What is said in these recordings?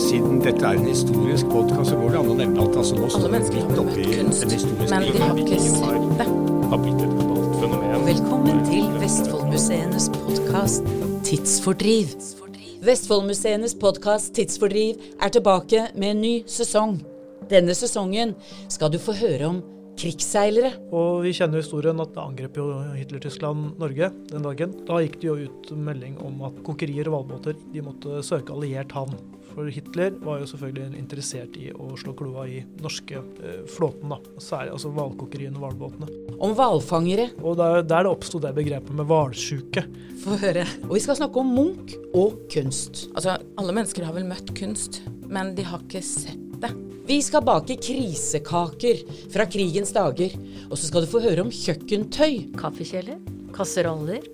Siden dette er en historisk podkast, så går det an å nevne at altså, nå står vi midt oppi kunst, en historisk men de har ikke sett det. har blitt et globalt fenomen. Velkommen til Vestfoldmuseenes podkast Tidsfordriv. Vestfoldmuseenes podkast Tidsfordriv er tilbake med en ny sesong. Denne sesongen skal du få høre om krigsseilere. Og vi kjenner historien at det angrep jo Hitler-Tyskland Norge den dagen. Da gikk det jo ut melding om at kokkerier og hvalbåter de måtte søke alliert havn. For Hitler var jo selvfølgelig interessert i å slå kloa i norske eh, flåten, da. Særlig altså hvalkokeriene og hvalbåtene. Om hvalfangere. Og der, der det oppsto det begrepet med hvalsjuke. Få høre. Og vi skal snakke om Munch og kunst. Altså, alle mennesker har vel møtt kunst, men de har ikke sett det. Vi skal bake krisekaker fra krigens dager. Og så skal du få høre om kjøkkentøy. Kaffekjeler, kasseroller,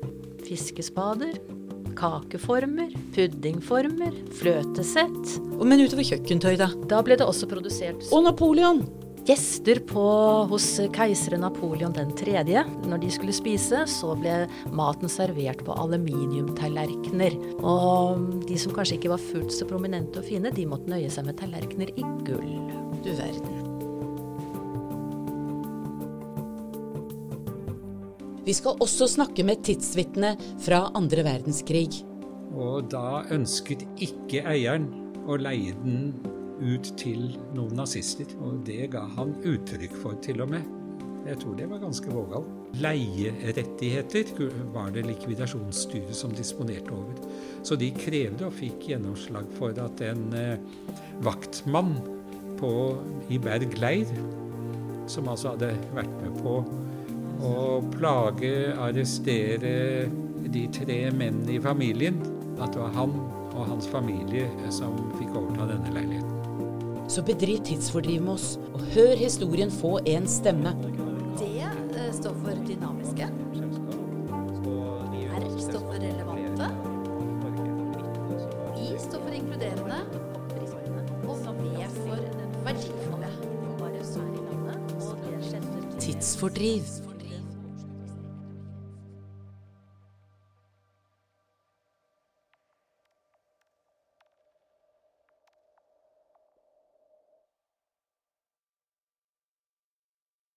fiskespader, kakeformer, puddingformer, fløtesett. Men utover kjøkkentøy, da. Da ble det også produsert Og Napoleon. Gjester på, hos keiser Napoleon den tredje. Når de skulle spise, så ble maten servert på aluminiumtallerkener. Og de som kanskje ikke var fullt så prominente og fine, de måtte nøye seg med tallerkener i gull. Du verden. Vi skal også snakke med tidsvitnet fra andre verdenskrig. Og da ønsket ikke eieren å leie den ut til noen nazister. Og det ga han uttrykk for, til og med. Jeg tror det var ganske vågalt. Leierettigheter var det likvidasjonsstyret som disponerte over. Så de krevde og fikk gjennomslag for at en eh, vaktmann på, i Berg leir, som altså hadde vært med på å plage, arrestere de tre mennene i familien, at det var han og hans familie som fikk overta denne leiligheten. Så bedriv tidsfordriv med oss, og hør historien få en stemme. Det eh, står for dynamiske. R står for relevante. I står for inkluderende. Og V for verdifulle. Tidsfordriv.